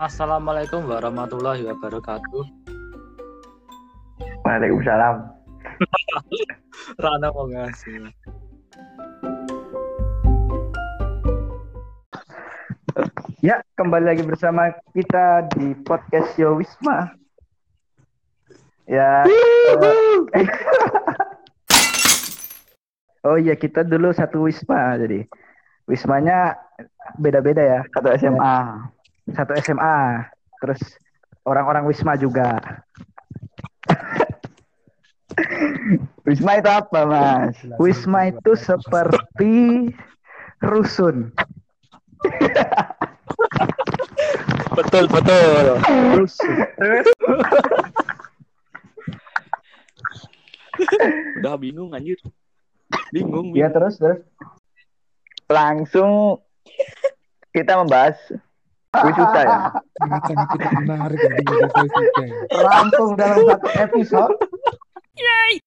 Assalamualaikum warahmatullahi wabarakatuh. Waalaikumsalam. Rana mau ngasih. Ya, kembali lagi bersama kita di podcast Yo Wisma. Ya. eh, oh iya, kita dulu satu Wisma jadi. Wismanya beda-beda ya. Satu SMA. Satu SMA. Terus orang-orang Wisma juga. Wisma itu apa, Mas? Wisma itu seperti rusun. Betul betul. Rusun. Udah bingung anjir. Bingung. Ya bingung. terus terus. Langsung kita membahas Gue juta ya. macam kita menarik Rampung dalam satu episode. Yay!